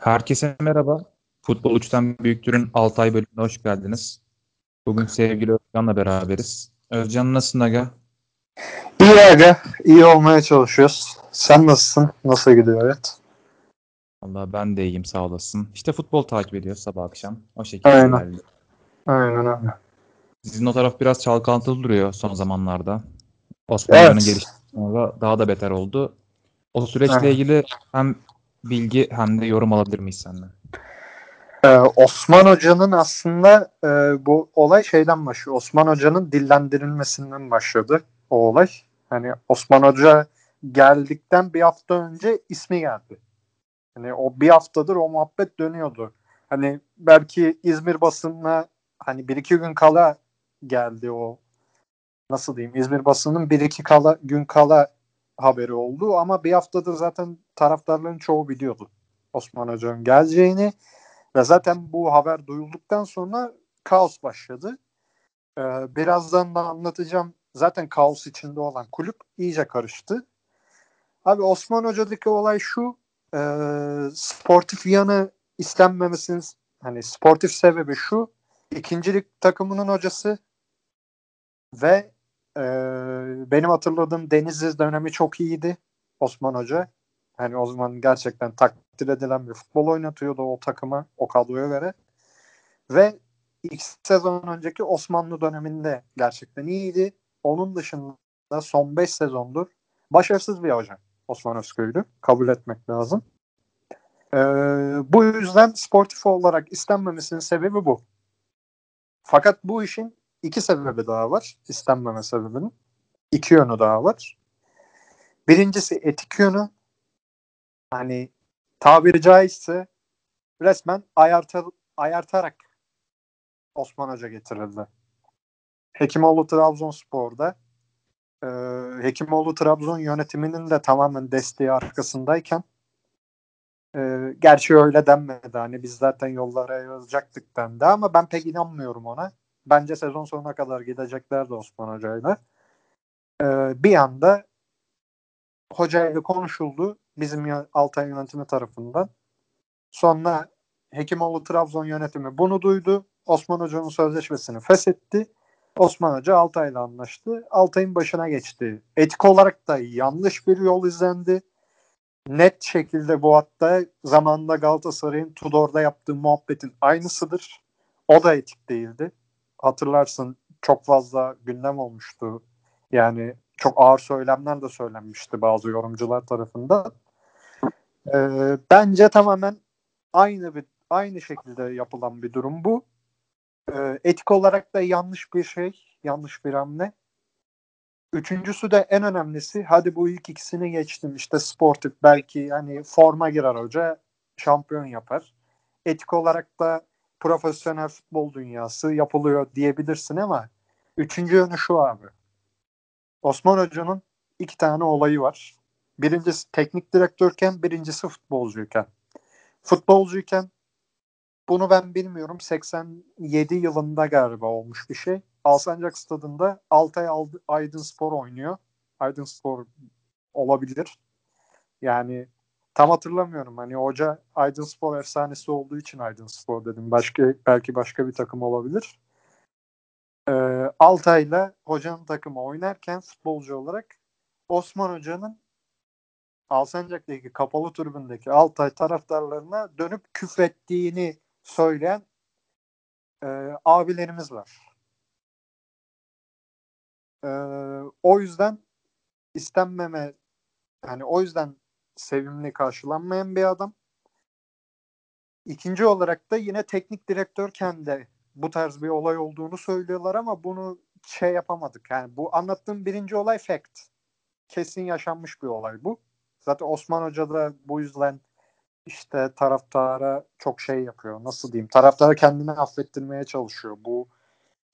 Herkese merhaba. Futbol Uçtan Büyüktür'ün 6 ay bölümüne hoş geldiniz. Bugün sevgili Özcan'la beraberiz. Özcan nasılsın Aga? İyi Aga. İyi olmaya çalışıyoruz. Sen nasılsın? Nasıl gidiyor hayat? Valla ben de iyiyim sağ olasın. İşte futbol takip ediyoruz sabah akşam. O şekilde Aynen. ilerliyor. Aynen öyle. Sizin o taraf biraz çalkantılı duruyor son zamanlarda. Osman Evet. Gelişi sonra daha da beter oldu. O süreçle ilgili hem bilgi hem de yorum alabilir miyiz senden? Ee, Osman Hoca'nın aslında e, bu olay şeyden başlıyor. Osman Hoca'nın dillendirilmesinden başladı o olay. Hani Osman Hoca geldikten bir hafta önce ismi geldi. Hani o bir haftadır o muhabbet dönüyordu. Hani belki İzmir basınına hani bir iki gün kala geldi o nasıl diyeyim İzmir basının bir iki kala, gün kala haberi oldu ama bir haftadır zaten taraftarların çoğu biliyordu Osman Hoca'nın geleceğini ve zaten bu haber duyulduktan sonra kaos başladı. Ee, birazdan da anlatacağım. Zaten kaos içinde olan kulüp iyice karıştı. Abi Osman Hoca'daki olay şu e, sportif yanı istenmemesinin hani sportif sebebi şu ikincilik takımının hocası ve e, benim hatırladığım Denizli dönemi çok iyiydi Osman Hoca. Hani o zaman gerçekten takdir edilen bir futbol oynatıyordu o takıma, o kadroya göre. Ve ilk sezon önceki Osmanlı döneminde gerçekten iyiydi. Onun dışında son 5 sezondur başarısız bir hoca Osman Özköylü. Kabul etmek lazım. Ee, bu yüzden sportif olarak istenmemesinin sebebi bu. Fakat bu işin iki sebebi daha var. İstenmeme sebebinin. İki yönü daha var. Birincisi etik yönü. Hani tabiri caizse resmen ayarta, ayartarak Osman Hoca getirildi. Hekimoğlu Trabzonspor'da e, Hekimoğlu Trabzon yönetiminin de tamamen desteği arkasındayken e, gerçi öyle denmedi. Hani biz zaten yollara ayrılacaktık dendi ama ben pek inanmıyorum ona. Bence sezon sonuna kadar gideceklerdi Osman Hoca'yla. E, bir anda hocayla konuşuldu bizim Altay yönetimi tarafından. Sonra Hekimoğlu Trabzon yönetimi bunu duydu. Osman Hoca'nın sözleşmesini feshetti. Osman Hoca Altay'la anlaştı. Altay'ın başına geçti. Etik olarak da yanlış bir yol izlendi. Net şekilde bu hatta zamanında Galatasaray'ın Tudor'da yaptığı muhabbetin aynısıdır. O da etik değildi. Hatırlarsın çok fazla gündem olmuştu. Yani çok ağır söylemler de söylenmişti bazı yorumcular tarafından. Ee, bence tamamen aynı bir aynı şekilde yapılan bir durum bu. Ee, etik olarak da yanlış bir şey, yanlış bir hamle. Üçüncüsü de en önemlisi, hadi bu ilk ikisini geçtim. İşte sportif belki hani forma girer hoca, şampiyon yapar. Etik olarak da profesyonel futbol dünyası yapılıyor diyebilirsin ama üçüncü yönü şu abi. Osman Hoca'nın iki tane olayı var. Birincisi teknik direktörken, birincisi futbolcuyken. Futbolcuyken bunu ben bilmiyorum. 87 yılında galiba olmuş bir şey. Alsancak Stadında Altay Aldı- Aydınspor oynuyor. Aydınspor olabilir. Yani tam hatırlamıyorum. Hani hoca Aydınspor efsanesi olduğu için Aydınspor dedim. Başka belki başka bir takım olabilir. Ee, Altay'la hocanın takımı oynarken futbolcu olarak Osman Hoca'nın Alsancak'taki kapalı tribündeki Altay taraftarlarına dönüp küfrettiğini söyleyen e, abilerimiz var. E, o yüzden istenmeme yani o yüzden sevimli karşılanmayan bir adam. İkinci olarak da yine teknik direktörken de bu tarz bir olay olduğunu söylüyorlar ama bunu şey yapamadık. Yani bu anlattığım birinci olay fact. Kesin yaşanmış bir olay bu. Zaten Osman Hoca da bu yüzden işte taraftara çok şey yapıyor. Nasıl diyeyim? Taraftarı kendini affettirmeye çalışıyor. Bu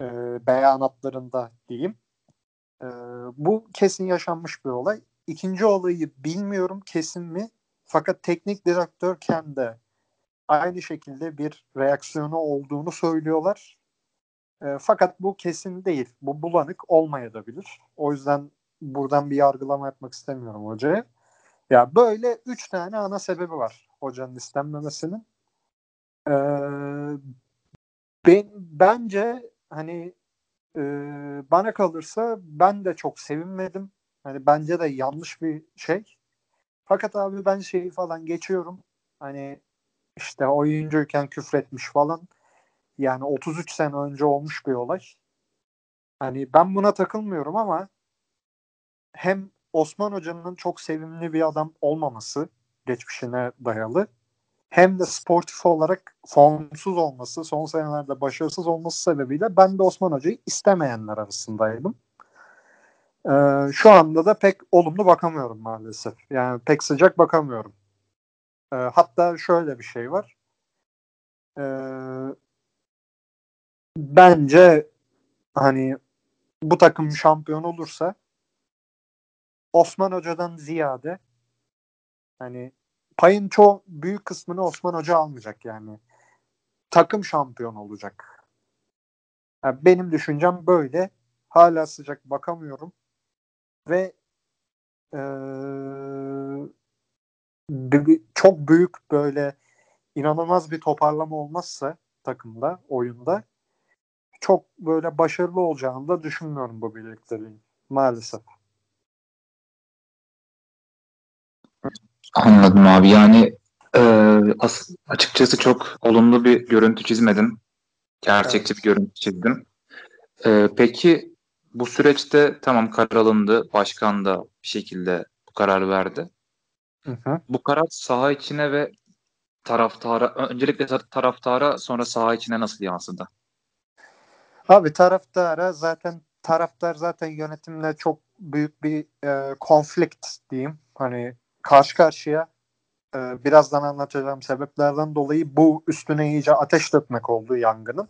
e, beyanatlarında diyeyim. E, bu kesin yaşanmış bir olay. İkinci olayı bilmiyorum kesin mi? Fakat teknik direktörken de aynı şekilde bir reaksiyonu olduğunu söylüyorlar. E, fakat bu kesin değil. Bu bulanık olmayabilir. O yüzden buradan bir yargılama yapmak istemiyorum hocaya. Ya böyle üç tane ana sebebi var hocanın istenmemesinin. Ee, ben, bence hani e, bana kalırsa ben de çok sevinmedim. Hani bence de yanlış bir şey. Fakat abi ben şeyi falan geçiyorum. Hani işte oyuncuyken küfretmiş falan. Yani 33 sene önce olmuş bir olay. Hani ben buna takılmıyorum ama hem Osman Hoca'nın çok sevimli bir adam olmaması geçmişine dayalı hem de sportif olarak formsuz olması, son senelerde başarısız olması sebebiyle ben de Osman Hoca'yı istemeyenler arasındaydım. Ee, şu anda da pek olumlu bakamıyorum maalesef. Yani pek sıcak bakamıyorum. Ee, hatta şöyle bir şey var. Ee, bence hani bu takım şampiyon olursa Osman Hoca'dan ziyade hani payın çok büyük kısmını Osman Hoca almayacak yani. Takım şampiyon olacak. Yani benim düşüncem böyle. Hala sıcak bakamıyorum. Ve ee, çok büyük böyle inanılmaz bir toparlama olmazsa takımda, oyunda çok böyle başarılı olacağını da düşünmüyorum bu birlikteliğin. Maalesef. Anladım abi. Yani e, as- açıkçası çok olumlu bir görüntü çizmedim. Gerçekçi Evet. bir görüntü çizdim. E, peki bu süreçte tamam karar alındı. Başkan da bir şekilde bu kararı verdi. Hı hı. Bu karar saha içine ve taraftara, öncelikle taraftara sonra saha içine nasıl yansıdı? Abi taraftara zaten taraftar zaten yönetimle çok büyük bir e, konflikt diyeyim. Hani karşı karşıya e, birazdan anlatacağım sebeplerden dolayı bu üstüne iyice ateş dökmek oldu yangının.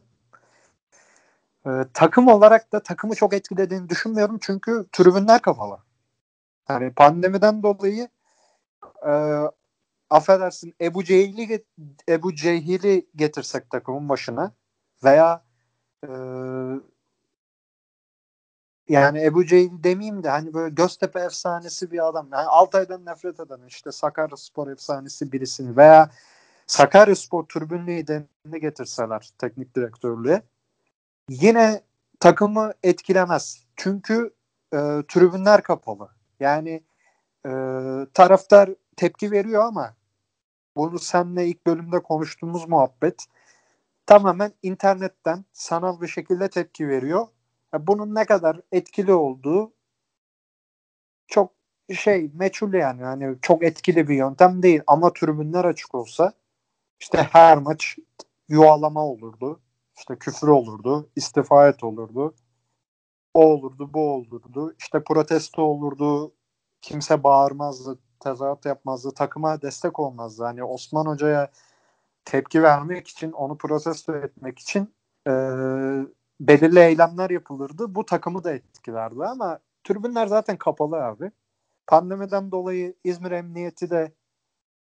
E, takım olarak da takımı çok etkilediğini düşünmüyorum çünkü tribünler kapalı. Hani pandemiden dolayı e, affedersin Ebu Cehil'i Ebu Cehil'i getirsek takımın başına veya e, yani Ebu Cehil demeyeyim de hani böyle Göztepe efsanesi bir adam. Yani Altay'dan nefret eden işte Sakaryaspor efsanesi birisini veya Sakaryaspor tribün liderini getirseler teknik direktörlüğe yine takımı etkilemez. Çünkü e, tribünler kapalı. Yani e, taraftar tepki veriyor ama bunu seninle ilk bölümde konuştuğumuz muhabbet tamamen internetten sanal bir şekilde tepki veriyor. Bunun ne kadar etkili olduğu çok şey meçhul yani. Hani çok etkili bir yöntem değil ama tribünler açık olsa işte her maç yuvalama olurdu. İşte küfür olurdu, istifa et olurdu. O olurdu, bu olurdu. İşte protesto olurdu. Kimse bağırmazdı, tezahürat yapmazdı. Takıma destek olmazdı. Hani Osman Hoca'ya tepki vermek için, onu protesto etmek için e, belirli eylemler yapılırdı. Bu takımı da etkilerdi ama tribünler zaten kapalı abi. Pandemiden dolayı İzmir Emniyeti de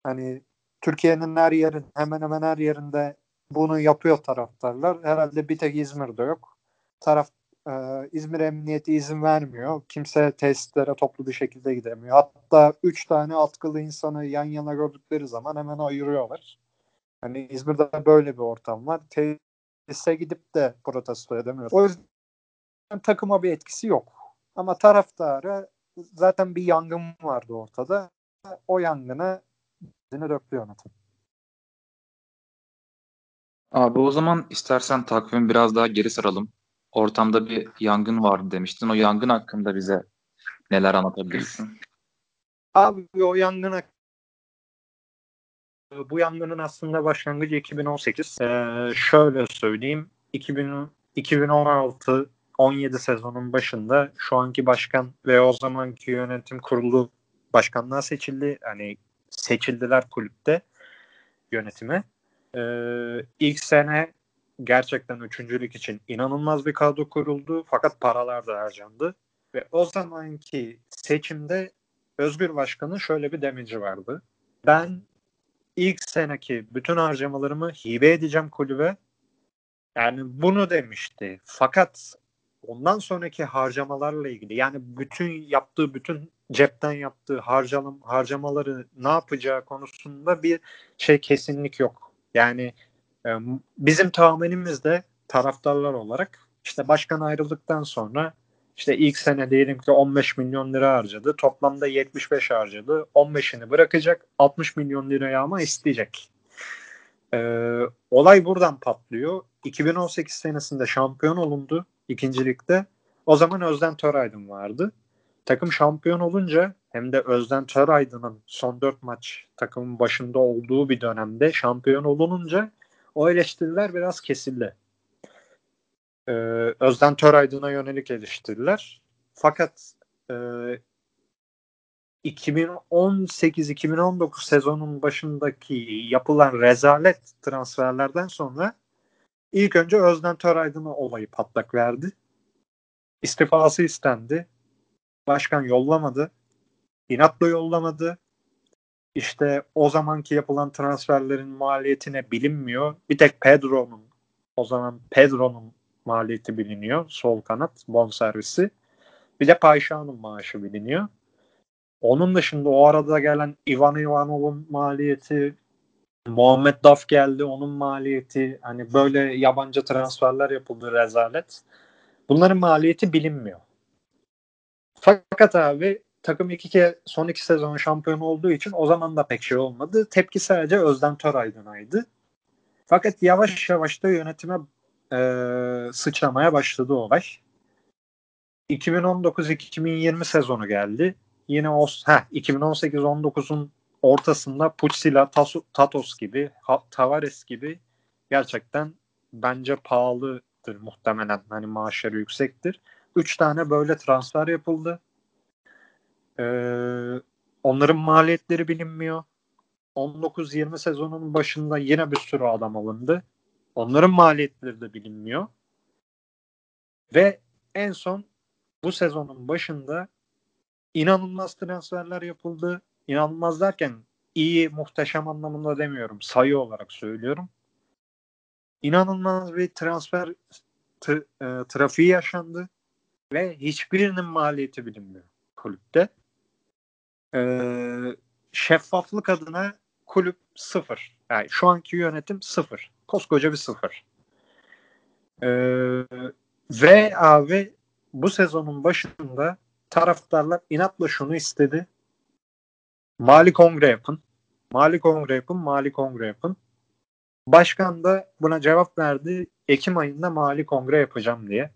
hani Türkiye'nin her yerin hemen hemen her yerinde bunu yapıyor taraftarlar. Herhalde bir tek İzmir'de yok. Taraf e, İzmir Emniyeti izin vermiyor. Kimse tesislere toplu bir şekilde gidemiyor. Hatta üç tane atkılı insanı yan yana gördükleri zaman hemen ayırıyorlar. Hani İzmir'de böyle bir ortam var. Tesise gidip de protesto edemiyor. O yüzden takıma bir etkisi yok. Ama taraftara zaten bir yangın vardı ortada. O yangına benzini döktü yönetim. Abi o zaman istersen takvimi biraz daha geri saralım. Ortamda bir yangın vardı demiştin. O yangın hakkında bize neler anlatabilirsin? Abi o yangına bu yangının aslında başlangıcı 2018. Ee, şöyle söyleyeyim. 2000, 2016 17 sezonun başında şu anki başkan ve o zamanki yönetim kurulu başkanlığa seçildi. Hani seçildiler kulüpte yönetime. Ee, ilk sene gerçekten üçüncülük için inanılmaz bir kadro kuruldu. Fakat paralar da harcandı. Ve o zamanki seçimde Özgür Başkan'ın şöyle bir demeci vardı. Ben ilk seneki bütün harcamalarımı hibe edeceğim kulübe. Yani bunu demişti. Fakat ondan sonraki harcamalarla ilgili yani bütün yaptığı bütün cepten yaptığı harcalım, harcamaları ne yapacağı konusunda bir şey kesinlik yok. Yani e, bizim tahminimiz de taraftarlar olarak işte başkan ayrıldıktan sonra işte ilk sene diyelim ki 15 milyon lira harcadı. Toplamda 75 harcadı. 15'ini bırakacak. 60 milyon liraya ama isteyecek. Ee, olay buradan patlıyor. 2018 senesinde şampiyon olundu ikincilikte. O zaman Özden Töraydın vardı. Takım şampiyon olunca hem de Özden Töraydın'ın son 4 maç takımın başında olduğu bir dönemde şampiyon olununca o eleştiriler biraz kesildi. Ee, Özden Töraydın'a yönelik eleştiriler. Fakat e, 2018-2019 sezonun başındaki yapılan rezalet transferlerden sonra ilk önce Özden Töraydın'a olayı patlak verdi. İstifası istendi. Başkan yollamadı. İnatla yollamadı. İşte o zamanki yapılan transferlerin maliyetine bilinmiyor. Bir tek Pedro'nun o zaman Pedro'nun maliyeti biliniyor. Sol kanat bonservisi. Bir de Payşan'ın maaşı biliniyor. Onun dışında o arada gelen Ivan Ivanov'un maliyeti, Muhammed Daf geldi onun maliyeti. Hani böyle yabancı transferler yapıldı rezalet. Bunların maliyeti bilinmiyor. Fakat abi takım iki kere son iki sezon şampiyon olduğu için o zaman da pek şey olmadı. Tepki sadece Özden Töraydın'aydı. Fakat yavaş yavaş da yönetime e, sıçramaya başladı olay. 2019-2020 sezonu geldi. Yine o 2018-19'un ortasında Pucila, Tatos gibi, Tavares gibi gerçekten bence pahalıdır muhtemelen. Hani maaşları yüksektir. Üç tane böyle transfer yapıldı. Ee, onların maliyetleri bilinmiyor. 19-20 sezonun başında yine bir sürü adam alındı. Onların maliyetleri de bilinmiyor. Ve en son bu sezonun başında inanılmaz transferler yapıldı. İnanılmaz derken iyi, muhteşem anlamında demiyorum. Sayı olarak söylüyorum. İnanılmaz bir transfer e, trafiği yaşandı ve hiçbirinin maliyeti bilinmiyor kulüpte. Ee, şeffaflık adına kulüp sıfır. Yani şu anki yönetim sıfır. Koskoca bir sıfır. Ee, ve abi bu sezonun başında taraftarlar inatla şunu istedi. Mali kongre yapın. Mali kongre yapın, mali kongre yapın. Başkan da buna cevap verdi. Ekim ayında mali kongre yapacağım diye.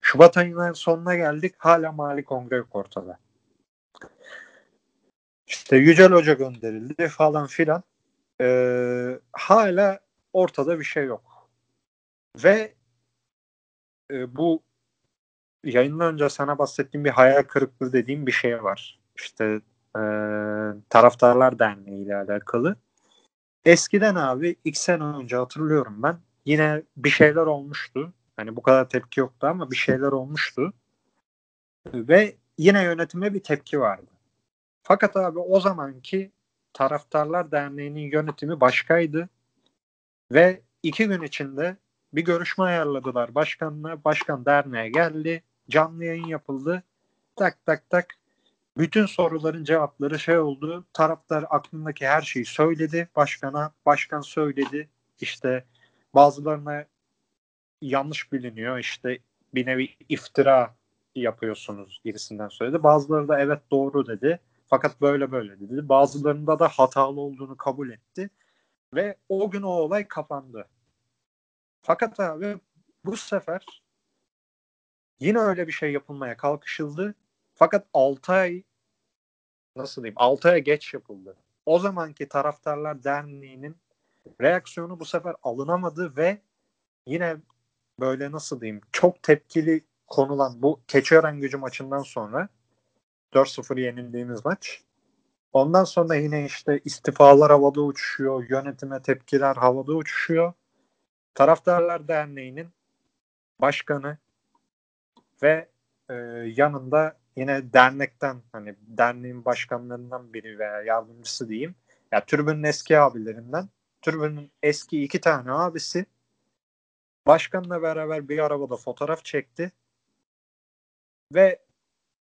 Şubat ayının sonuna geldik. Hala mali kongre yok ortada. İşte Yücel Hoca gönderildi falan filan. Ee, hala ortada bir şey yok. Ve e, bu yayından önce sana bahsettiğim bir hayal kırıklığı dediğim bir şey var. İşte e, Taraftarlar Derneği ile alakalı. Eskiden abi iki sene önce hatırlıyorum ben. Yine bir şeyler olmuştu. Hani bu kadar tepki yoktu ama bir şeyler olmuştu. Ve yine yönetime bir tepki vardı. Fakat abi o zamanki Taraftarlar Derneği'nin yönetimi başkaydı. Ve iki gün içinde bir görüşme ayarladılar başkanla. Başkan derneğe geldi. Canlı yayın yapıldı. Tak tak tak. Bütün soruların cevapları şey oldu. Taraftar aklındaki her şeyi söyledi başkana. Başkan söyledi. İşte bazılarına yanlış biliniyor. İşte bir nevi iftira yapıyorsunuz gibisinden söyledi. Bazıları da evet doğru dedi. Fakat böyle böyle dedi. Bazılarında da hatalı olduğunu kabul etti. Ve o gün o olay kapandı. Fakat abi bu sefer yine öyle bir şey yapılmaya kalkışıldı. Fakat 6 ay nasıl diyeyim 6 aya geç yapıldı. O zamanki Taraftarlar Derneği'nin reaksiyonu bu sefer alınamadı ve yine böyle nasıl diyeyim çok tepkili konulan bu Keçiören gücü maçından sonra 4-0 yenildiğimiz maç. Ondan sonra yine işte istifalar havada uçuşuyor, yönetime tepkiler havada uçuşuyor. Taraftarlar Derneği'nin başkanı ve e, yanında yine dernekten hani derneğin başkanlarından biri veya yardımcısı diyeyim. Ya yani eski abilerinden. Türbünün eski iki tane abisi başkanla beraber bir arabada fotoğraf çekti ve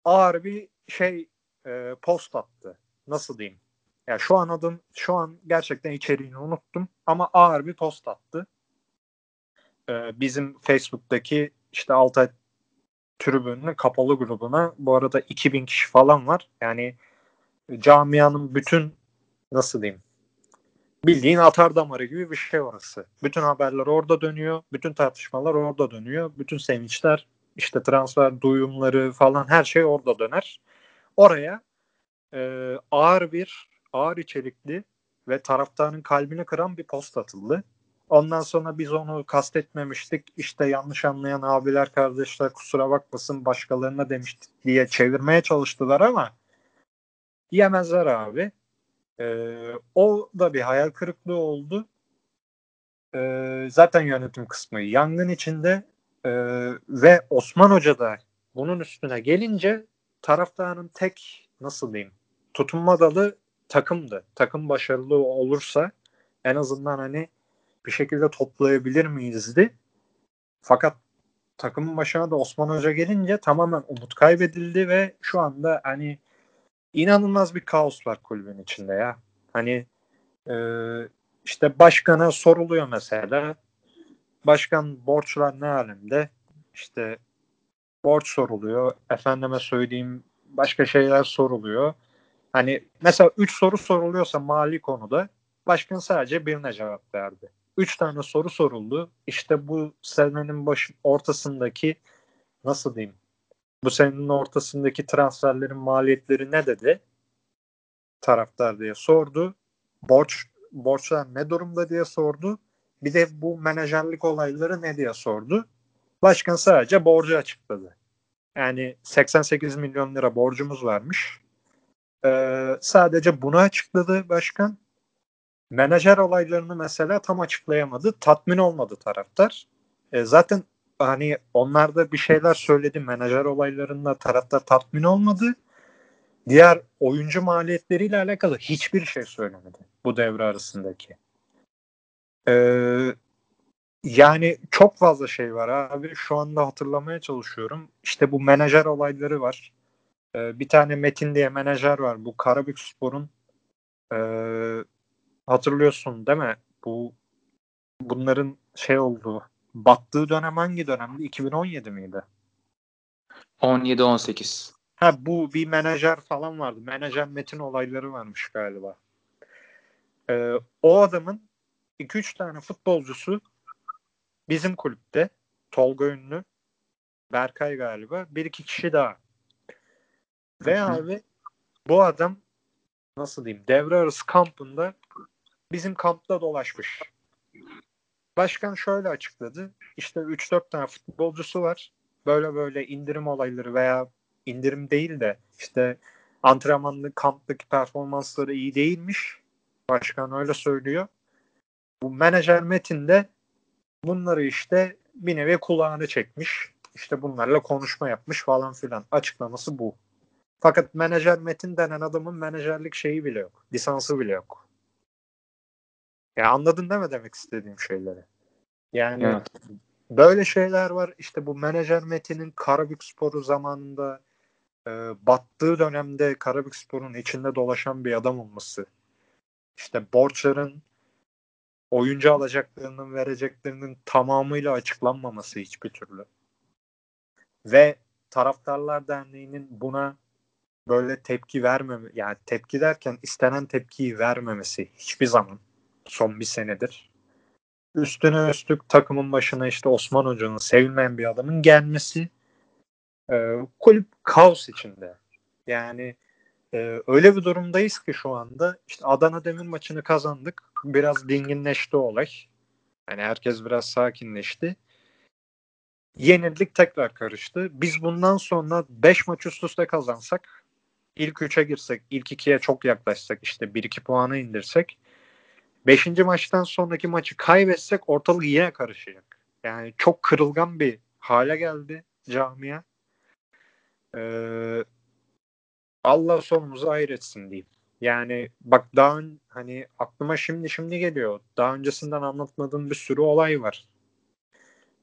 ağır bir şey e, post attı. Nasıl diyeyim? Ya şu an adım şu an gerçekten içeriğini unuttum ama ağır bir post attı. Ee, bizim Facebook'taki işte Altay tribününün kapalı grubuna bu arada 2000 kişi falan var. Yani camianın bütün nasıl diyeyim bildiğin atar damarı gibi bir şey orası. Bütün haberler orada dönüyor. Bütün tartışmalar orada dönüyor. Bütün sevinçler işte transfer duyumları falan her şey orada döner. Oraya e, ağır bir ağır içerikli ve taraftarın kalbini kıran bir post atıldı. Ondan sonra biz onu kastetmemiştik. İşte yanlış anlayan abiler kardeşler kusura bakmasın başkalarına demiştik diye çevirmeye çalıştılar ama yemezler abi. Ee, o da bir hayal kırıklığı oldu. Ee, zaten yönetim kısmı yangın içinde ee, ve Osman Hoca da bunun üstüne gelince taraftarın tek nasıl diyeyim tutunma dalı takımdı. Takım başarılı olursa en azından hani bir şekilde toplayabilir miyizdi. Fakat takımın başına da Osman Hoca gelince tamamen umut kaybedildi ve şu anda hani inanılmaz bir kaos var kulübün içinde ya. Hani e, işte başkana soruluyor mesela. Başkan borçlar ne alemde? İşte borç soruluyor. Efendime söyleyeyim başka şeyler soruluyor. Hani mesela 3 soru soruluyorsa mali konuda başkan sadece birine cevap verdi. 3 tane soru soruldu. İşte bu senenin baş ortasındaki nasıl diyeyim? Bu senenin ortasındaki transferlerin maliyetleri ne dedi? Taraftar diye sordu. Borç borçlar ne durumda diye sordu. Bir de bu menajerlik olayları ne diye sordu. Başkan sadece borcu açıkladı. Yani 88 milyon lira borcumuz varmış. Ee, sadece bunu açıkladı başkan. Menajer olaylarını mesela tam açıklayamadı. Tatmin olmadı taraftar. Ee, zaten hani onlar da bir şeyler söyledi. Menajer olaylarında taraftar tatmin olmadı. Diğer oyuncu maliyetleriyle alakalı hiçbir şey söylemedi bu devre arasındaki. Ee, yani çok fazla şey var abi. Şu anda hatırlamaya çalışıyorum. İşte bu menajer olayları var. Ee, bir tane Metin diye menajer var. Bu Karabük Spor'un e, hatırlıyorsun değil mi? Bu bunların şey olduğu battığı dönem hangi dönemdi? 2017 miydi? 17-18. Ha bu bir menajer falan vardı. Menajer Metin olayları varmış galiba. Ee, o adamın 2-3 tane futbolcusu bizim kulüpte. Tolga Ünlü, Berkay galiba. Bir iki kişi daha. Ve abi bu adam nasıl diyeyim devre arası kampında bizim kampta dolaşmış. Başkan şöyle açıkladı. İşte 3-4 tane futbolcusu var. Böyle böyle indirim olayları veya indirim değil de işte antrenmanlı kamptaki performansları iyi değilmiş. Başkan öyle söylüyor. Bu menajer Metin de bunları işte bir nevi kulağını çekmiş. İşte bunlarla konuşma yapmış falan filan. Açıklaması bu. Fakat menajer Metin denen adamın menajerlik şeyi bile yok. Lisansı bile yok. Ya anladın değil mi demek istediğim şeyleri? Yani Evet. böyle şeyler var. İşte bu menajer Metin'in Karabük Sporu zamanında e, battığı dönemde Karabük Spor'un içinde dolaşan bir adam olması. İşte borçların oyuncu alacaklarının vereceklerinin tamamıyla açıklanmaması hiçbir türlü. Ve Taraftarlar Derneği'nin buna böyle tepki vermeme yani tepki derken istenen tepkiyi vermemesi hiçbir zaman son bir senedir. Üstüne üstlük takımın başına işte Osman Hoca'nın sevilmeyen bir adamın gelmesi e, kulüp kaos içinde. Yani e, öyle bir durumdayız ki şu anda işte Adana Demir maçını kazandık. Biraz dinginleşti olay. Yani herkes biraz sakinleşti. Yenildik tekrar karıştı. Biz bundan sonra 5 maç üst üste kazansak ilk 3'e girsek, ilk 2'ye çok yaklaşsak işte 1-2 puanı indirsek 5. maçtan sonraki maçı kaybetsek ortalık yine karışacak. Yani çok kırılgan bir hale geldi camia. Ee, Allah sonumuzu hayretsin diyeyim. Yani bak daha hani aklıma şimdi şimdi geliyor. Daha öncesinden anlatmadığım bir sürü olay var.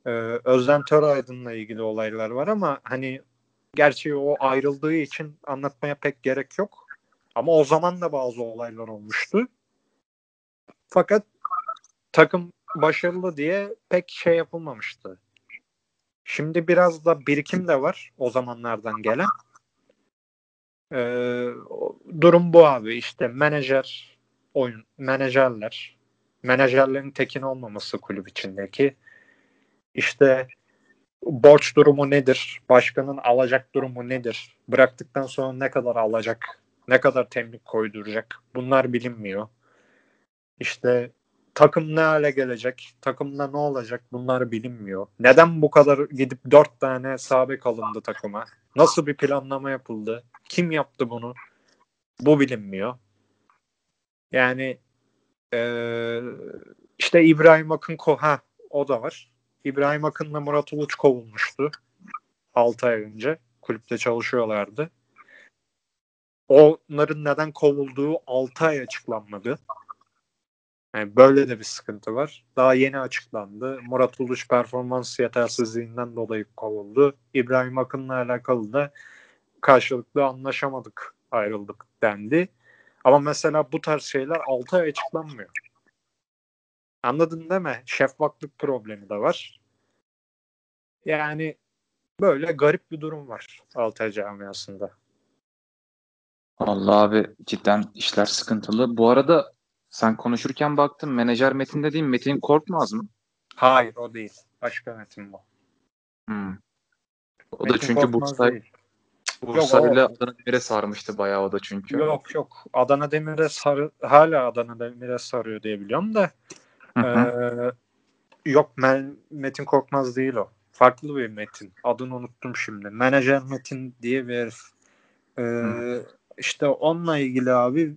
Ee, Özlem Töraydın'la ilgili olaylar var ama hani Gerçi o ayrıldığı için anlatmaya pek gerek yok. Ama o zaman da bazı olaylar olmuştu. Fakat takım başarılı diye pek şey yapılmamıştı. Şimdi biraz da birikim de var o zamanlardan gelen. Ee, durum bu abi. İşte menajer oyun menajerler menajerlerin tekin olmaması kulüp içindeki işte borç durumu nedir? Başkanın alacak durumu nedir? Bıraktıktan sonra ne kadar alacak? Ne kadar temlik koyduracak? Bunlar bilinmiyor. İşte takım ne hale gelecek? Takımda ne olacak? Bunlar bilinmiyor. Neden bu kadar gidip dört tane sabek alındı takıma? Nasıl bir planlama yapıldı? Kim yaptı bunu? Bu bilinmiyor. Yani ee, işte İbrahim Akın ha o da var. İbrahim Akın'la Murat Uluç kovulmuştu 6 ay önce. Kulüpte çalışıyorlardı. Onların neden kovulduğu 6 ay açıklanmadı. Yani böyle de bir sıkıntı var. Daha yeni açıklandı. Murat Uluç performans yetersizliğinden dolayı kovuldu. İbrahim Akın'la alakalı da karşılıklı anlaşamadık, ayrıldık dendi. Ama mesela bu tarz şeyler 6 ay açıklanmıyor. Anladın değil mi? Şeffaflık problemi de var. Yani böyle garip bir durum var Altay camiasında. Allah abi cidden işler sıkıntılı. Bu arada sen konuşurken baktım menajer Metin dediğim Metin Korkmaz mı? Hayır o değil. Başka Metin bu. Hmm. O Metin da çünkü Bursa. Bursa Yok, ile o- Adana Demir'e sarmıştı bayağı o da çünkü. Yok yok. Adana Demir'e sarı hala Adana Demir'e sarıyor diye biliyorum da Hı hı. Ee, yok Men- Metin Korkmaz değil o. Farklı bir Metin. Adını unuttum şimdi. Menajer Metin diye bir herif. Ee, Hı. işte onunla ilgili abi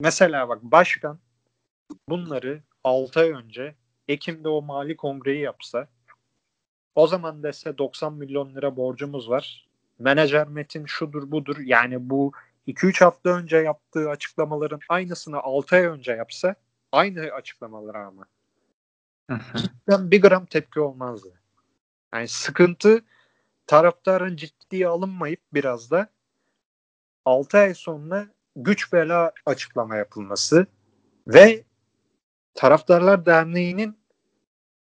mesela bak başkan bunları 6 ay önce Ekim'de o mali kongreyi yapsa o zaman dese 90 milyon lira borcumuz var. Menajer Metin şudur budur yani bu 2-3 hafta önce yaptığı açıklamaların aynısını 6 ay önce yapsa aynı açıklamalar ama cidden bir gram tepki olmazdı. Yani sıkıntı taraftarın ciddiye alınmayıp biraz da 6 ay sonra güç bela açıklama yapılması ve Taraftarlar Derneği'nin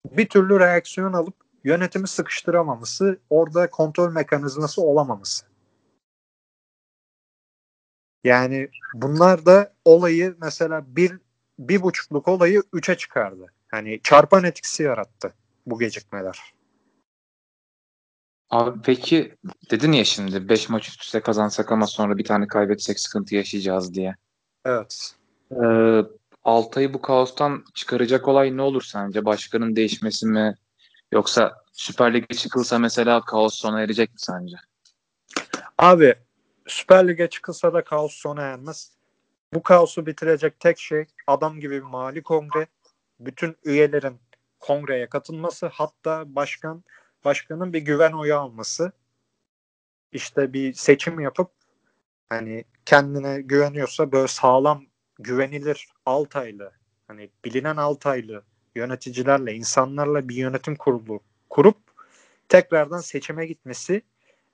bir türlü reaksiyon alıp yönetimi sıkıştıramaması, orada kontrol mekanizması olamaması. Yani bunlar da olayı mesela bir, bir buçukluk olayı üçe çıkardı. Hani çarpan etkisi yarattı bu gecikmeler. Abi peki dedin ya şimdi 5 maç üst üste kazansak ama sonra bir tane kaybetsek sıkıntı yaşayacağız diye. Evet. Ee, Altay'ı bu kaostan çıkaracak olay ne olur sence? Başkanın değişmesi mi? Yoksa Süper Lig'e çıkılsa mesela kaos sona erecek mi sence? Abi Süper Lig'e çıkılsa da kaos sona ermez. Bu kaosu bitirecek tek şey adam gibi bir mali kongre. Bütün üyelerin kongreye katılması hatta başkan başkanın bir güven oyu alması. İşte bir seçim yapıp hani kendine güveniyorsa böyle sağlam güvenilir Altaylı hani bilinen Altaylı yöneticilerle insanlarla bir yönetim kurulu kurup tekrardan seçime gitmesi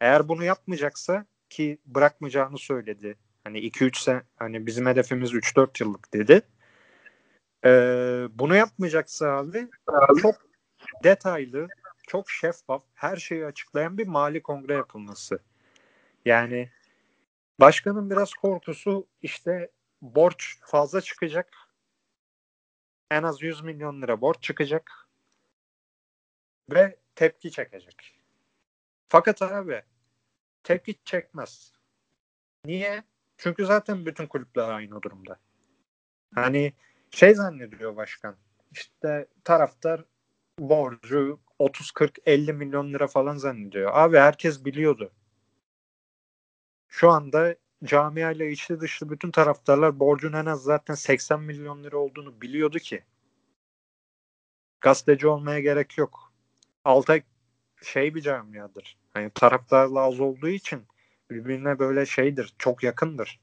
eğer bunu yapmayacaksa ki bırakmayacağını söyledi. Hani 2-3 sene hani bizim hedefimiz 3-4 yıllık dedi. Ee, bunu yapmayacaksa abi çok detaylı, çok şeffaf, her şeyi açıklayan bir mali kongre yapılması. Yani başkanın biraz korkusu işte borç fazla çıkacak. En az 100 milyon lira borç çıkacak. Ve tepki çekecek. Fakat abi tepki çekmez. Niye? Çünkü zaten bütün kulüpler aynı durumda. Hani şey zannediyor başkan. İşte taraftar borcu 30 40 50 milyon lira falan zannediyor. Abi herkes biliyordu. Şu anda camiayla içli dışlı bütün taraftarlar borcun en az zaten 80 milyon lira olduğunu biliyordu ki. Gazeteci olmaya gerek yok. Altay şey bir camiadır. Hani taraftarla az olduğu için birbirine böyle şeydir, çok yakındır.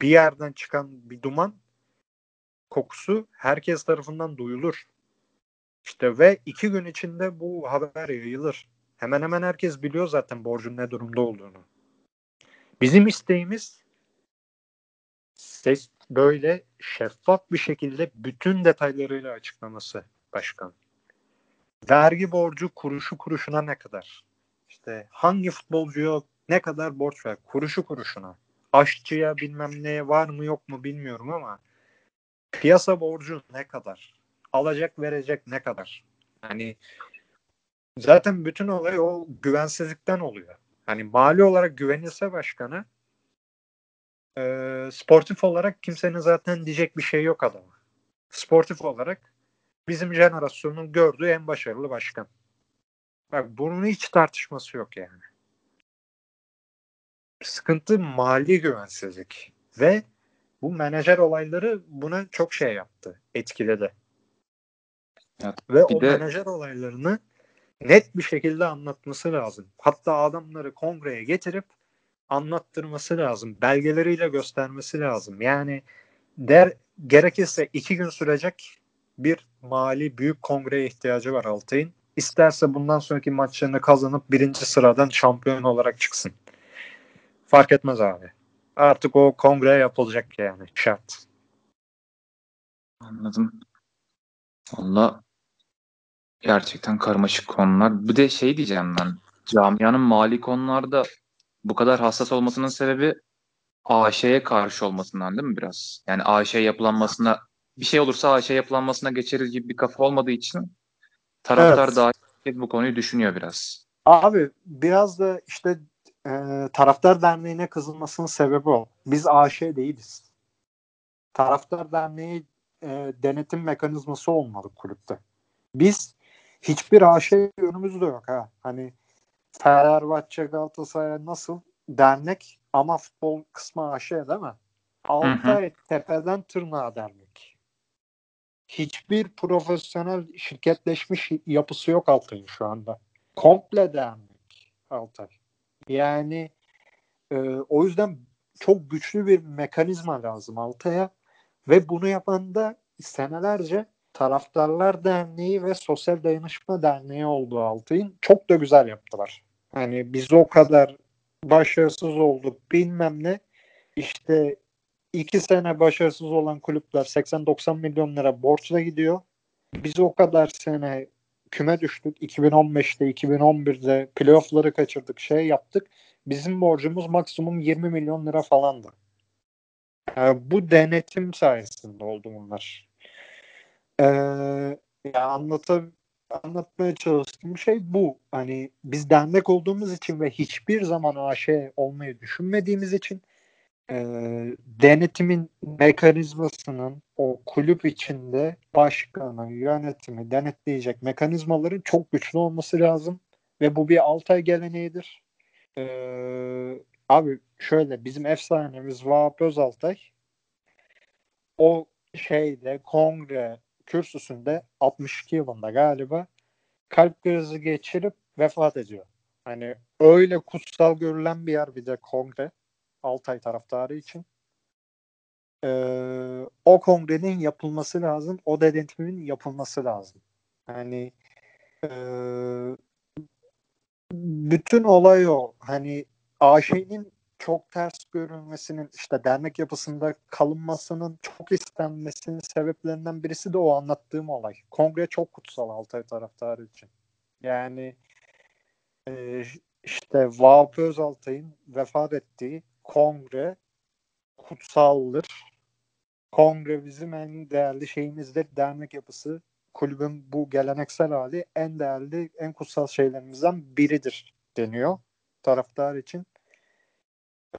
Bir yerden çıkan bir duman kokusu herkes tarafından duyulur. İşte ve iki gün içinde bu haber yayılır. Hemen hemen herkes biliyor zaten borcun ne durumda olduğunu. Bizim isteğimiz ses böyle şeffaf bir şekilde bütün detaylarıyla açıklaması başkan. Vergi borcu kuruşu kuruşuna ne kadar? İşte hangi futbolcuya ne kadar borç ver? Kuruşu kuruşuna. Aşçıya bilmem neye var mı yok mu bilmiyorum ama piyasa borcu ne kadar? Alacak verecek ne kadar? Hani zaten bütün olay o güvensizlikten oluyor. Hani mali olarak güvenilse başkana e, sportif olarak kimsenin zaten diyecek bir şey yok adama. Sportif olarak bizim jenerasyonun gördüğü en başarılı başkan. Bak bunun hiç tartışması yok yani. Sıkıntı mali güvensizlik ve bu menajer olayları buna çok şey yaptı, etkiledi. Ya, ve bir o de- menajer olaylarını net bir şekilde anlatması lazım. Hatta adamları kongreye getirip anlattırması lazım. Belgeleriyle göstermesi lazım. Yani der gerekirse iki gün sürecek bir mali büyük kongreye ihtiyacı var Altay'ın. İsterse bundan sonraki maçlarını kazanıp birinci sıradan şampiyon olarak çıksın. Fark etmez abi. Artık o kongre yapılacak yani şart. Anladım. Valla gerçekten karmaşık konular. Bir de şey diyeceğim ben. Camianın mali konularda bu kadar hassas olmasının sebebi AŞ'ye karşı olmasından değil mi biraz? Yani AŞ yapılanmasına bir şey olursa AŞ yapılanmasına geçeriz gibi bir kafa olmadığı için taraftar Evet. daha bu konuyu düşünüyor biraz. Abi biraz da işte e, taraftar derneğine kızılmasının sebebi o. Biz AŞ değiliz. Taraftar derneği e, denetim mekanizması olmalı kulüpte. Biz hiçbir AŞ yönümüz de yok ha. Hani Fenerbahçe Galatasaray nasıl dernek ama futbol kısmı AŞ değil mi? Altay tepeden tırnağa dernek. Hiçbir profesyonel şirketleşmiş yapısı yok Altay'ın şu anda. Komple dernek Altay. Yani e, o yüzden çok güçlü bir mekanizma lazım Altay'a ve bunu yapan da senelerce Taraftarlar Derneği ve Sosyal Dayanışma Derneği olduğu Altay'ın çok da güzel yaptılar. Hani biz o kadar başarısız olduk bilmem ne. İşte iki sene başarısız olan kulüpler 80-90 milyon lira borçla gidiyor. Biz o kadar sene küme düştük. 2015'te, 2011'de playoff'ları kaçırdık, şey yaptık. Bizim borcumuz maksimum 20 milyon lira falandı. Yani bu denetim sayesinde oldu bunlar. Ee, ya anlata, anlatmaya çalıştığım şey bu. Hani biz dernek olduğumuz için ve hiçbir zaman AŞ olmayı düşünmediğimiz için e, denetimin mekanizmasının o kulüp içinde başkanı, yönetimi denetleyecek mekanizmaların çok güçlü olması lazım. Ve bu bir Altay geleneğidir. Ee, abi şöyle bizim efsanemiz Vahap Özaltay o şeyde kongre kürsüsünde 62 yılında galiba kalp krizi geçirip vefat ediyor. Hani öyle kutsal görülen bir yer bir de kongre Altay taraftarı için. Ee, o kongrenin yapılması lazım. O denetimin yapılması lazım. Hani e, bütün olay o. Hani AŞ'nin çok ters görülmesinin işte dernek yapısında kalınmasının çok istenmesinin sebeplerinden birisi de o anlattığım olay. Kongre çok kutsal Altay taraftarı için. Yani e, işte Vahap Özaltay'ın vefat ettiği kongre kutsaldır. Kongre bizim en değerli şeyimizdir. Dernek yapısı kulübün bu geleneksel hali en değerli, en kutsal şeylerimizden biridir deniyor taraftar için.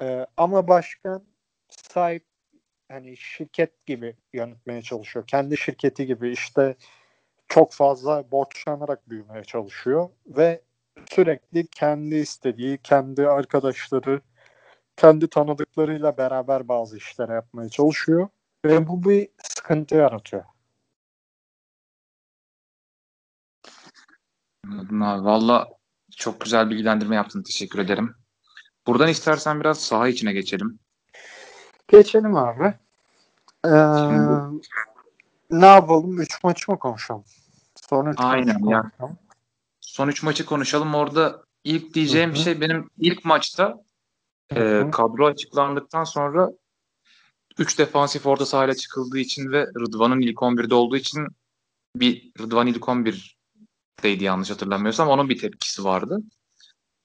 Ee, ama başkan sahip hani şirket gibi yönetmeye çalışıyor. Kendi şirketi gibi işte çok fazla borçlanarak büyümeye çalışıyor ve sürekli kendi istediği, kendi arkadaşları, kendi tanıdıklarıyla beraber bazı işler yapmaya çalışıyor ve bu bir sıkıntı yaratıyor. Anladım abi. Valla çok güzel bilgilendirme yaptın. Teşekkür ederim. Buradan istersen biraz saha içine geçelim. Geçelim abi. Ee, Şimdi- ne yapalım? Üç maçı mı konuşalım? Sonra üç Aynen maçı ya. konuşalım. son 3 maçı konuşalım. Orada ilk diyeceğim Hı hı. şey benim ilk maçta Hı e, hı. kadro açıklandıktan sonra 3 defansif orta sahayla çıkıldığı için ve Rıdvan'ın ilk 11'de olduğu için bir Rıdvan ilk 11'deydi yanlış hatırlamıyorsam onun bir tepkisi vardı.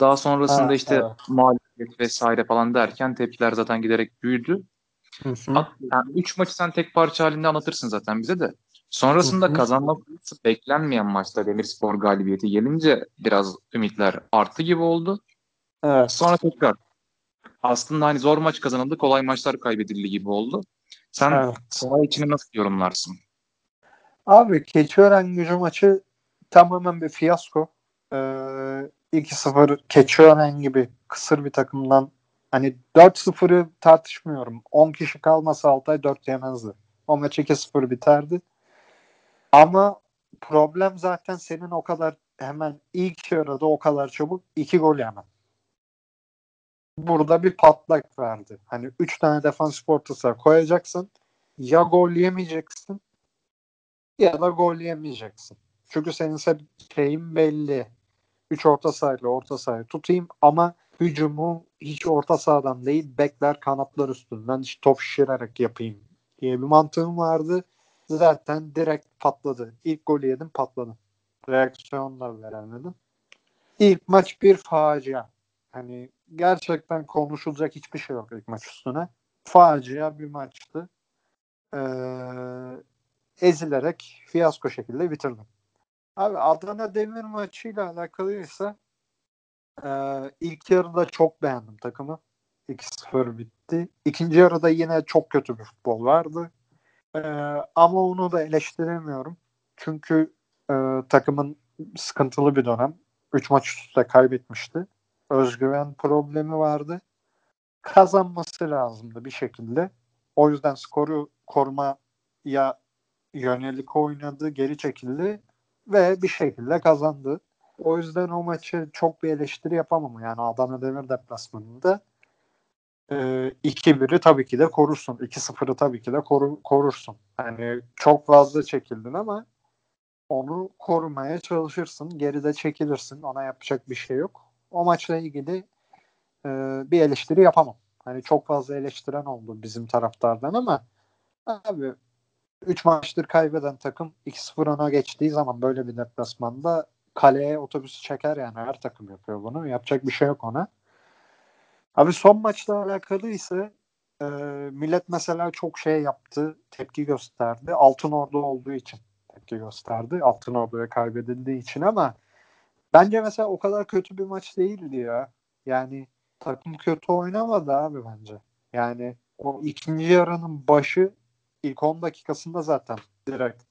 Daha sonrasında Ha, işte evet. mağlubiyet vesaire falan derken tepkiler zaten giderek büyüdü. Hı Yani üç maçı sen tek parça halinde anlatırsın zaten bize de. Sonrasında hı. kazanmak beklenmeyen maçta Demirspor galibiyeti gelince biraz ümitler arttı gibi oldu. Evet. Sonra tekrar aslında hani zor maç kazanıldı, kolay maçlar kaybedildi gibi oldu. Sen Evet. olay içini nasıl yorumlarsın? Abi Keçiören gücü maçı tamamen bir fiyasko. Ee, 2-0 Keçiören gibi kısır bir takımdan hani 4-0'ı tartışmıyorum. 10 kişi kalmasa Altay 4 yemezdi. O maç 2-0 biterdi. Ama problem zaten senin o kadar hemen ilk yarıda o kadar çabuk iki gol yemen. Burada bir patlak verdi. Hani 3 tane defans orta saha koyacaksın. Ya gol yemeyeceksin ya da gol yemeyeceksin. Çünkü senin se- şeyin belli. 3 orta sahayla orta sahayı tutayım ama hücumu hiç orta sahadan değil bekler kanatlar üstünden hiç top şişirerek yapayım diye bir mantığım vardı. Zaten direkt patladı. İlk golü yedim patladım. Reaksiyon da veremedim. İlk maç bir facia. Hani gerçekten konuşulacak hiçbir şey yok ilk maç üstüne. Facia bir maçtı. Ee, ezilerek fiyasko şekilde bitirdim. Abi Adana Demir maçıyla alakalıysa e, ilk yarıda çok beğendim takımı. 2-0 bitti. İkinci yarıda yine çok kötü bir futbol vardı. E, ama onu da eleştiremiyorum. Çünkü e, takımın sıkıntılı bir dönem. 3 maç üst üste kaybetmişti. Özgüven problemi vardı. Kazanması lazımdı bir şekilde. O yüzden skoru korumaya yönelik oynadı, geri çekildi ve bir şekilde kazandı. O yüzden o maçı çok bir eleştiri yapamam. Yani Adana Demir deplasmanında e, 2-1'i tabii ki de korursun. 2-0'ı tabii ki de koru, korursun. Hani çok fazla çekildin ama onu korumaya çalışırsın. Geride çekilirsin. Ona yapacak bir şey yok. O maçla ilgili e, bir eleştiri yapamam. Hani çok fazla eleştiren oldu bizim taraftardan ama abi 3 maçtır kaybeden takım 2-0 öne geçtiği zaman böyle bir deplasmanda kaleye otobüsü çeker yani her takım yapıyor bunu. Yapacak bir şey yok ona. Abi son maçla alakalı ise e, millet mesela çok şey yaptı, tepki gösterdi. Altın Ordu olduğu için tepki gösterdi. Altın Ordu'ya kaybedildiği için ama bence mesela o kadar kötü bir maç değildi ya. Yani takım kötü oynamadı abi bence. Yani o ikinci yarının başı ilk 10 dakikasında zaten direkt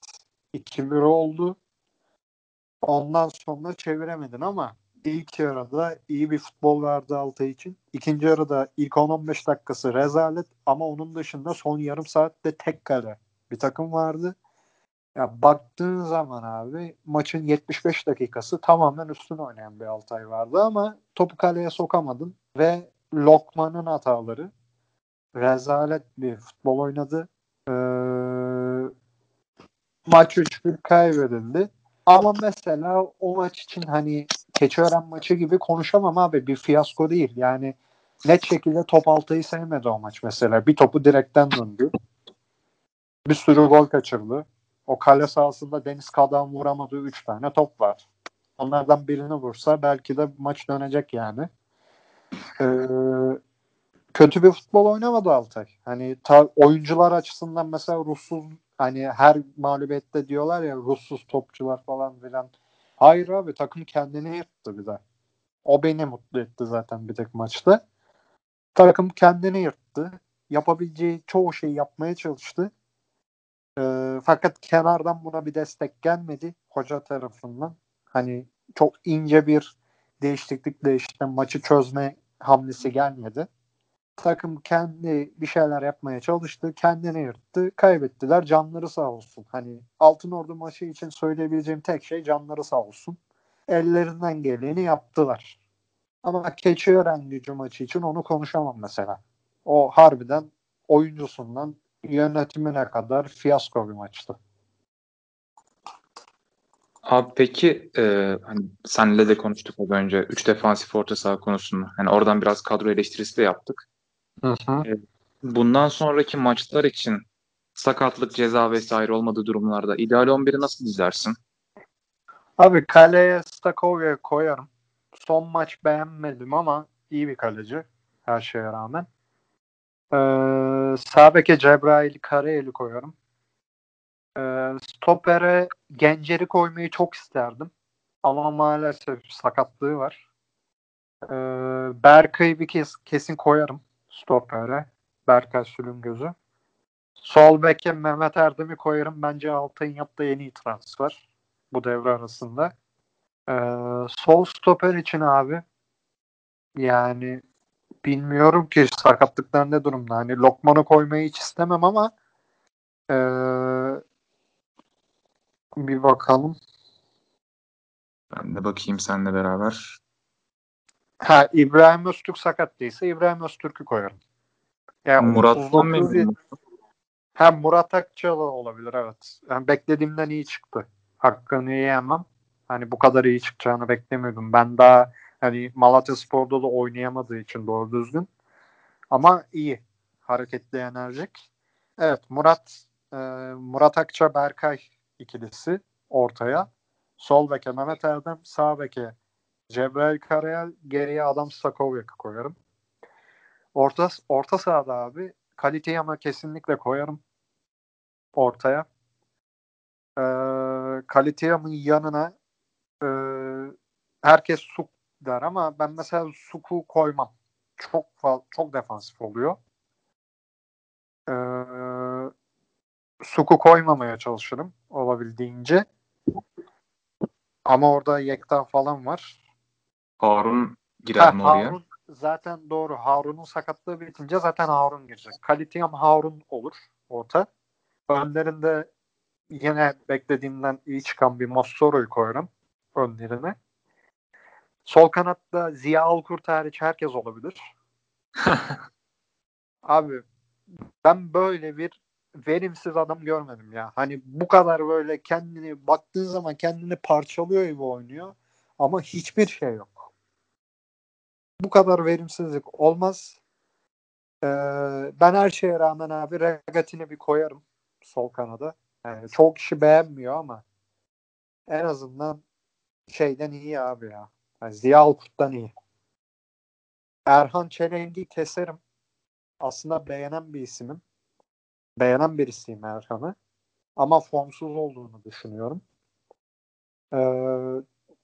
2-1 oldu. Ondan sonra çeviremedin ama ilk yarıda iyi bir futbol verdi Altay için. İkinci yarıda ilk 10-15 dakikası rezalet ama onun dışında son yarım saatte tek kale bir takım vardı. Ya baktığın zaman abi maçın 75 dakikası tamamen üstün oynayan bir Altay vardı ama topu kaleye sokamadın ve Lokman'ın hataları rezalet bir futbol oynadı. Ee, maç 3-1 kaybedildi. Ama mesela o maç için hani Keçiören maçı gibi konuşamam abi. Bir fiyasko değil. Yani net şekilde top altayı sevmedi o maç mesela. Bir topu direkten döndü. Bir sürü gol kaçırdı. O kale sahasında Deniz Kadan vuramadığı 3 tane top var. Onlardan birini vursa belki de maç dönecek yani. Ee, kötü bir futbol oynamadı Altay. Hani ta, oyuncular açısından mesela ruhsuz hani her mağlubiyette diyorlar ya ruhsuz topçular falan filan. Hayır abi takım kendini yırttı bir de. O beni mutlu etti zaten bir tek maçta. Takım kendini yırttı. Yapabileceği çoğu şeyi yapmaya çalıştı. Ee, fakat kenardan buna bir destek gelmedi hoca tarafından. Hani çok ince bir değişiklikle işte maçı çözme hamlesi gelmedi takım kendi bir şeyler yapmaya çalıştı. Kendini yırttı. Kaybettiler. Canları sağ olsun. Hani Altın Ordu maçı için söyleyebileceğim tek şey canları sağ olsun. Ellerinden geleni yaptılar. Ama Keçiören gücü maçı için onu konuşamam mesela. O harbiden oyuncusundan yönetimine kadar fiyasko bir maçtı. Abi peki e, hani senle de konuştuk az önce. Üç defansif orta saha konusunu. Hani oradan biraz kadro eleştirisi de yaptık. Hı hı. E, bundan sonraki maçlar için sakatlık, ceza vesaire olmadığı durumlarda ideal 11'i nasıl dizersin? Abi kaleye Stakovya koyarım. Son maç beğenmedim ama iyi bir kaleci her şeye rağmen. Ee, sağ beke Cebrail Karayel'i koyarım. Ee, stopere Gencer'i koymayı çok isterdim. Ama maalesef sakatlığı var. Ee, Berkay'ı bir kez, kesin koyarım stopere. Berkay Sülüngöz'ü. Sol beke Mehmet Erdem'i koyarım. Bence Altay'ın yaptığı en iyi transfer bu devre arasında. Ee, sol stoper için abi yani bilmiyorum ki sakatlıklar ne durumda. Hani Lokman'ı koymayı hiç istemem ama ee, bir bakalım. Ben de bakayım seninle beraber. Ha İbrahim Öztürk sakat değilse İbrahim Öztürk'ü koyarım. Yani Murat'tan memnun? Ha Murat Akçalı olabilir evet. Yani beklediğimden iyi çıktı. Hakkını yiyemem. Hani bu kadar iyi çıkacağını beklemiyordum. Ben daha hani Malatya Spor'da da oynayamadığı için doğru düzgün. Ama iyi. Hareketli, enerjik. Evet Murat e, Murat Akça Berkay ikilisi ortaya. Sol beke Mehmet Erdem, sağ beke Cebrail Karayel, geriye adam Stakovyak'ı koyarım. Orta, orta sahada abi kaliteyi ama kesinlikle koyarım ortaya. Ee, Kalitiyam'ın yanına e, herkes Suk der ama ben mesela Suk'u koymam. Çok çok defansif oluyor. Ee, Suk'u koymamaya çalışırım olabildiğince. Ama orada Yekta falan var. Harun girer Ha, mi oraya? Harun zaten doğru. Harun'un sakatlığı bitince zaten Harun girecek. Kalitiyam Harun olur orta. Önlerinde yine beklediğimden iyi çıkan bir Mossoro'yu koyarım önlerine. Sol kanatta Ziya Alkurt hariç herkes olabilir. Abi ben böyle bir verimsiz adam görmedim ya. Hani bu kadar böyle kendini baktığın zaman kendini parçalıyor gibi oynuyor ama hiçbir şey yok. Bu kadar verimsizlik olmaz. Ee, ben her şeye rağmen abi Regatini bir koyarım sol kanada. Yani çok kişi beğenmiyor ama en azından şeyden iyi abi ya. Yani Ziya Alkurt'tan iyi. Erhan Çelenk'i keserim. Aslında beğenen bir isimim. Beğenen birisiyim Erhan'ı. Ama formsuz olduğunu düşünüyorum. Ee,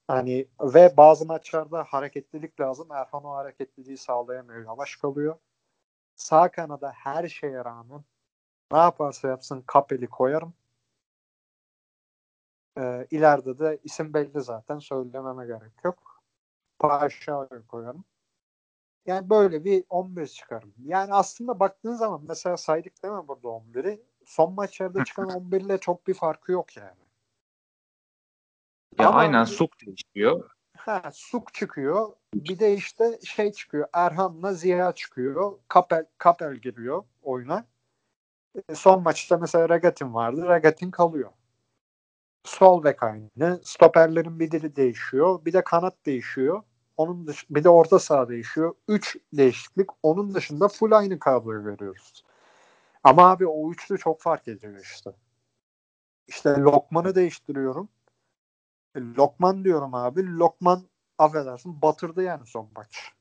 hani ve bazı maçlarda hareketlilik lazım. Erhan o hareketliliği sağlayamıyor. Yavaş kalıyor. Sağ kanada her şeye rağmen ne yaparsa yapsın Kapel'i koyarım. Ee, ileride de isim belli zaten. Söylememe gerek yok. Paşa'yı koyarım. Yani böyle bir 11 çıkarım. Yani aslında baktığın zaman mesela saydık değil mi burada 11'i? Son maçlarda çıkan 11 ile çok bir farkı yok yani. Ya Ama aynen Suk değişiyor. Ha, Suk çıkıyor. Bir de işte şey çıkıyor. Erhan'la Ziya çıkıyor. Kapel, Kapel giriyor oyuna. E, son maçta mesela Regatin vardı. Regatin kalıyor. Sol bek aynı. Stoperlerin bir dili değişiyor. Bir de kanat değişiyor. Onun dış bir de orta saha değişiyor. Üç değişiklik. Onun dışında full aynı kadroyu veriyoruz. Ama abi o üçlü çok fark ediyor işte. İşte Lokman'ı değiştiriyorum. Lokman diyorum abi. Lokman affedersin batırdı yani son maç.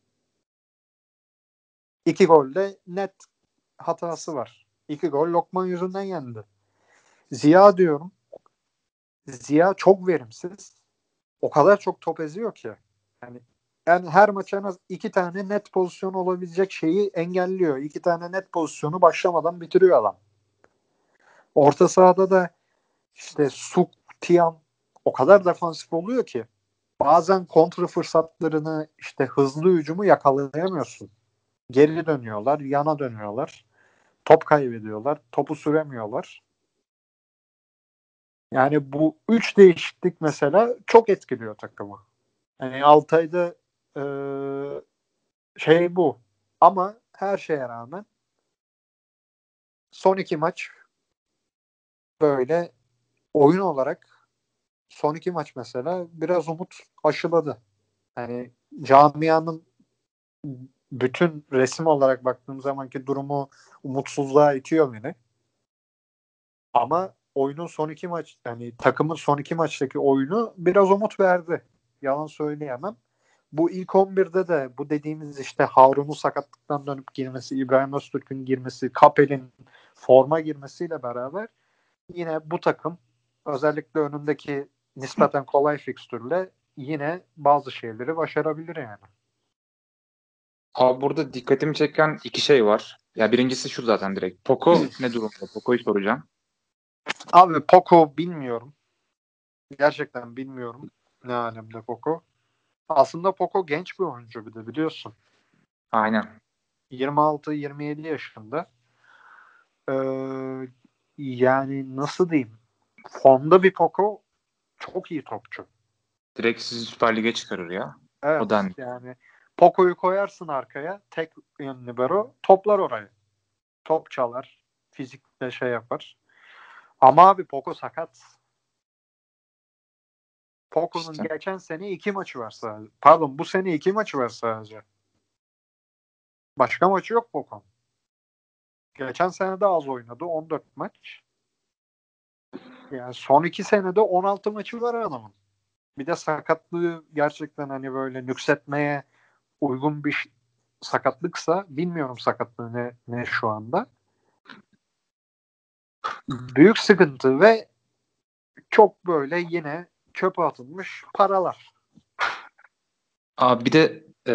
İki golde net hatası var. İki gol Lokman yüzünden yendi. Ziya diyorum. Ziya çok verimsiz. O kadar çok top eziyor ki. Yani, yani her maç en az iki tane net pozisyon olabilecek şeyi engelliyor. İki tane net pozisyonu başlamadan bitiriyor adam. Orta sahada da işte Suk, Tiam o kadar defansif oluyor ki bazen kontra fırsatlarını işte hızlı hücumu yakalayamıyorsun. Geri dönüyorlar, yana dönüyorlar. Top kaybediyorlar, topu süremiyorlar. Yani bu üç değişiklik mesela çok etkiliyor takımı. Yani Altay'da e, şey bu. Ama her şeye rağmen son iki maç böyle oyun olarak son iki maç mesela biraz umut aşıladı. Hani camianın bütün resim olarak baktığım zamanki durumu umutsuzluğa itiyor beni. Ama oyunun son iki maç yani takımın son iki maçtaki oyunu biraz umut verdi. Yalan söyleyemem. Bu ilk 11'de de bu dediğimiz işte Harun'un sakatlıktan dönüp girmesi, İbrahim Öztürk'ün girmesi, Kapel'in forma girmesiyle beraber yine bu takım özellikle önündeki nispeten kolay fikstürle yine bazı şeyleri başarabilir yani. Abi burada dikkatimi çeken iki şey var. Ya birincisi şu zaten direkt. Poco ne durumda? Poco'yu soracağım. Abi Poco bilmiyorum. Gerçekten bilmiyorum ne alemde Poco. Aslında Poco genç bir oyuncu bir de biliyorsun. Aynen. 26-27 yaşında. Ee, yani nasıl diyeyim? Formda bir Poco çok iyi topçu. Direkt sizi Süper Lig'e çıkarır ya. Evet Odan. yani Poco'yu koyarsın arkaya tek yön libero toplar orayı. Top çalar. Fizikle şey yapar. Ama abi Poco sakat. Poco'nun İşte. geçen sene iki maçı var sadece. Pardon bu sene iki maçı var sadece. Başka maçı yok Poco. Geçen sene de az oynadı. 14 maç. Yani son iki senede 16 maçı var adamın. Bir de sakatlığı gerçekten hani böyle nüksetmeye uygun bir sakatlıksa bilmiyorum sakatlığı ne, ne şu anda. Büyük sıkıntı ve çok böyle yine çöpe atılmış paralar. Abi bir de e,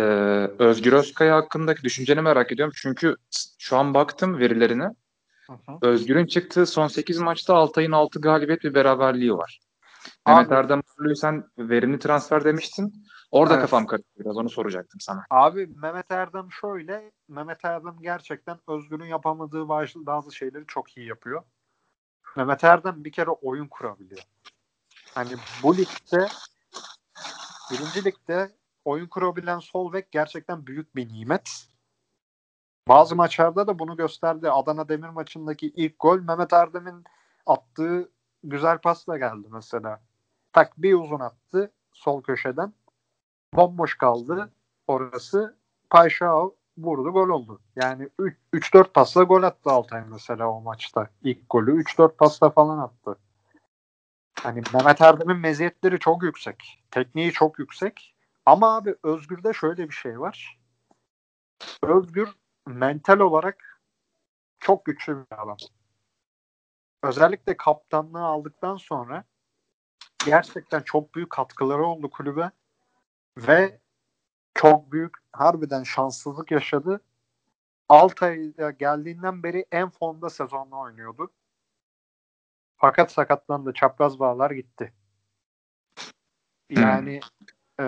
Özgür Özkaya hakkındaki düşünceni merak ediyorum. Çünkü şu an baktım verilerine. Hı hı. Özgür'ün çıktığı son 8 maçta Altay'ın 6 galibiyet ve beraberliği var. Mehmet Abi- Erdem Uğurlu'yu sen verimli transfer demiştin. Orada Evet. kafam karıştı biraz onu soracaktım sana. Abi Mehmet Erdem şöyle. Mehmet Erdem gerçekten Özgür'ün yapamadığı bazı, bazı şeyleri çok iyi yapıyor. Mehmet Erdem bir kere oyun kurabiliyor. Hani bu ligde birinci ligde oyun kurabilen sol bek gerçekten büyük bir nimet. Bazı maçlarda da bunu gösterdi. Adana Demir maçındaki ilk gol Mehmet Erdem'in attığı güzel pasla geldi mesela. Tak bir uzun attı sol köşeden. Bomboş kaldı orası. Payşao vurdu gol oldu. Yani 3-4 pasla gol attı Altay mesela o maçta. İlk golü 3-4 pasla falan attı. Hani Mehmet Erdem'in meziyetleri çok yüksek. Tekniği çok yüksek. Ama abi Özgür'de şöyle bir şey var. Özgür mental olarak çok güçlü bir adam. Özellikle kaptanlığı aldıktan sonra gerçekten çok büyük katkıları oldu kulübe ve çok büyük harbiden şanssızlık yaşadı. Altay'a geldiğinden beri en formda sezonla oynuyordu. Fakat sakatlandı. Çapraz bağlar gitti. Yani e,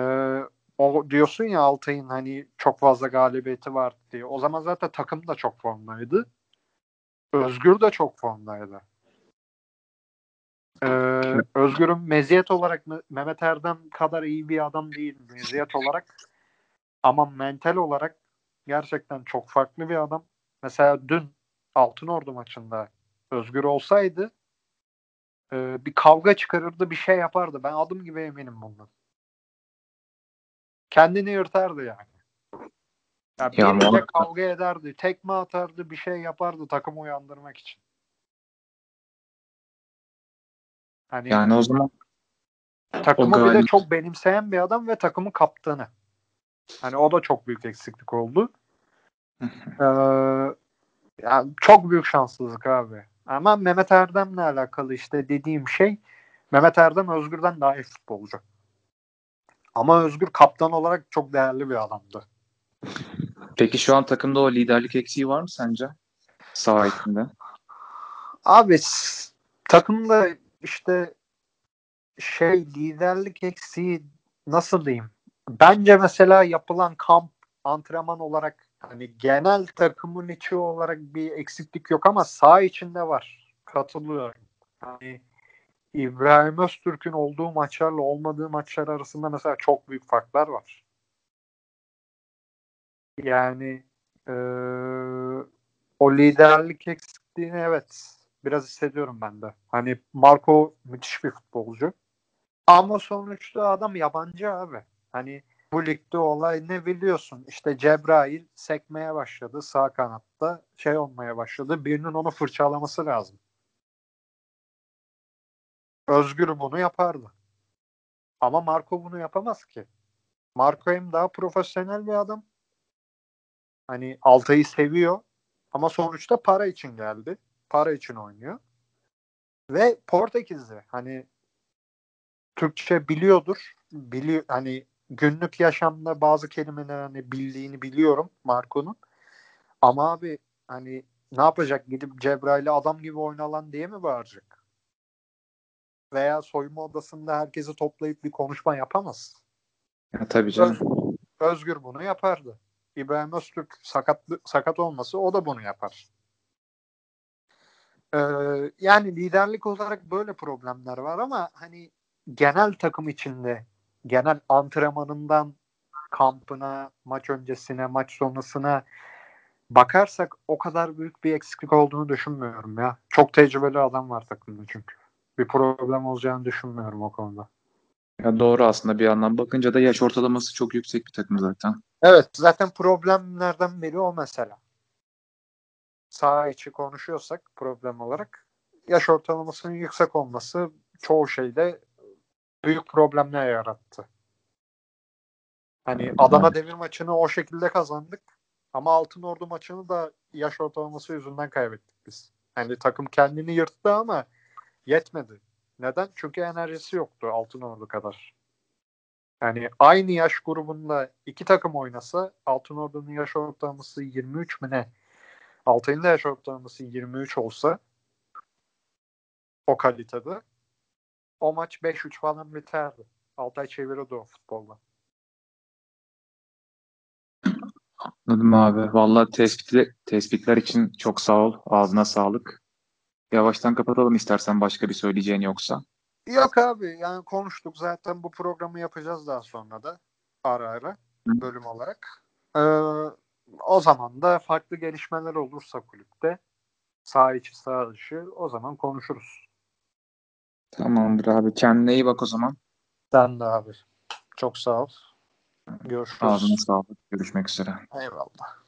o diyorsun ya Altay'ın hani çok fazla galibiyeti var diye. O zaman zaten takım da çok formdaydı. Özgür de çok formdaydı. Ee, Özgür'ün meziyet olarak Me- Mehmet Erdem kadar iyi bir adam değil meziyet olarak. Ama mental olarak gerçekten çok farklı bir adam. Mesela dün Altınordu maçında Özgür olsaydı e, bir kavga çıkarırdı bir şey yapardı. Ben adım gibi eminim bundan. Kendini yırtardı yani. Ya Ya biriyle muhakkak. kavga ederdi, tekme atardı, bir şey yapardı takımı uyandırmak için. Hani Yani o zaman takımı o bir de galip- çok benimseyen bir adam ve takımın kaptanı. Hani o da çok büyük eksiklik oldu. Ee, yani çok büyük şanssızlık abi. Ama Mehmet Erdem'le alakalı işte dediğim şey Mehmet Erdem Özgür'den daha iyi futbolcu. Ama Özgür kaptan olarak çok değerli bir adamdı. Peki şu an takımda o liderlik eksiği var mı sence? Sağ içinde. Abi takımda işte şey liderlik eksiği nasıl diyeyim? Bence mesela yapılan kamp antrenman olarak hani genel takımın içi olarak bir eksiklik yok ama sağ içinde var. Katılıyorum. Hani İbrahim Öztürk'ün olduğu maçlarla olmadığı maçlar arasında mesela çok büyük farklar var. Yani eee, o liderlik eksikliğini evet biraz hissediyorum ben de. Hani Marco müthiş bir futbolcu. Ama sonuçta adam yabancı abi. Hani bu ligde olay ne biliyorsun? İşte Cebrail sekmeye başladı sağ kanatta. Şey olmaya başladı. Birinin onu fırçalaması lazım. Özgür bunu yapardı. Ama Marco bunu yapamaz ki. Marco hem daha profesyonel bir adam. Hani Altay'ı seviyor. Ama sonuçta para için geldi. Para için oynuyor. Ve Portekizli. Hani Türkçe biliyordur. Biliyor hani günlük yaşamda bazı kelimeler hani bildiğini biliyorum Marco'nun. Ama abi hani ne yapacak? Gidip Cebrail'e adam gibi oynalan diye mi bağıracak? Veya soyunma odasında herkesi toplayıp bir konuşma yapamaz. Ya tabii canım. Öz, Özgür bunu yapardı. İbrahim Öztürk sakat sakat olması o da bunu yapar. Ee, yani liderlik olarak böyle problemler var ama hani genel takım içinde genel antrenmanından kampına, maç öncesine, maç sonrasına bakarsak o kadar büyük bir eksiklik olduğunu düşünmüyorum ya. Çok tecrübeli adam var takımda çünkü. Bir problem olacağını düşünmüyorum o konuda. Ya doğru aslında bir yandan bakınca da yaş ortalaması çok yüksek bir takım zaten. Evet zaten problemlerden biri o mesela. Sağ içi konuşuyorsak problem olarak yaş ortalamasının yüksek olması çoğu şeyde büyük problemler yarattı. Hani Adana. Demir maçını o şekilde kazandık. Ama Altın Ordu maçını da yaş ortalaması yüzünden kaybettik biz. Yani takım kendini yırttı ama yetmedi. Neden? Çünkü enerjisi yoktu Altın Ordu kadar. Yani aynı yaş grubunda iki takım oynasa Altın Ordu'nun yaş ortalaması 23 mi ne? Altay'ın da yaş ortalaması 23 olsa o kalitede o maç 5-3 falan biterdi. Altay çevirirdi o futbolla. Anladım abi. Vallahi tespitler, tespitler için çok sağ ol. Ağzına sağlık. Yavaştan kapatalım istersen başka bir söyleyeceğin yoksa. Yok abi yani konuştuk zaten bu programı yapacağız daha sonra da ara ara bölüm olarak. Ee, o zaman da farklı gelişmeler olursa kulüpte sağ içi sağ dışı o zaman konuşuruz. Tamamdır abi. Kendine iyi bak o zaman. Sen de abi. Çok sağ ol. Görüşürüz. Ağzına sağlık. Görüşmek üzere. Eyvallah.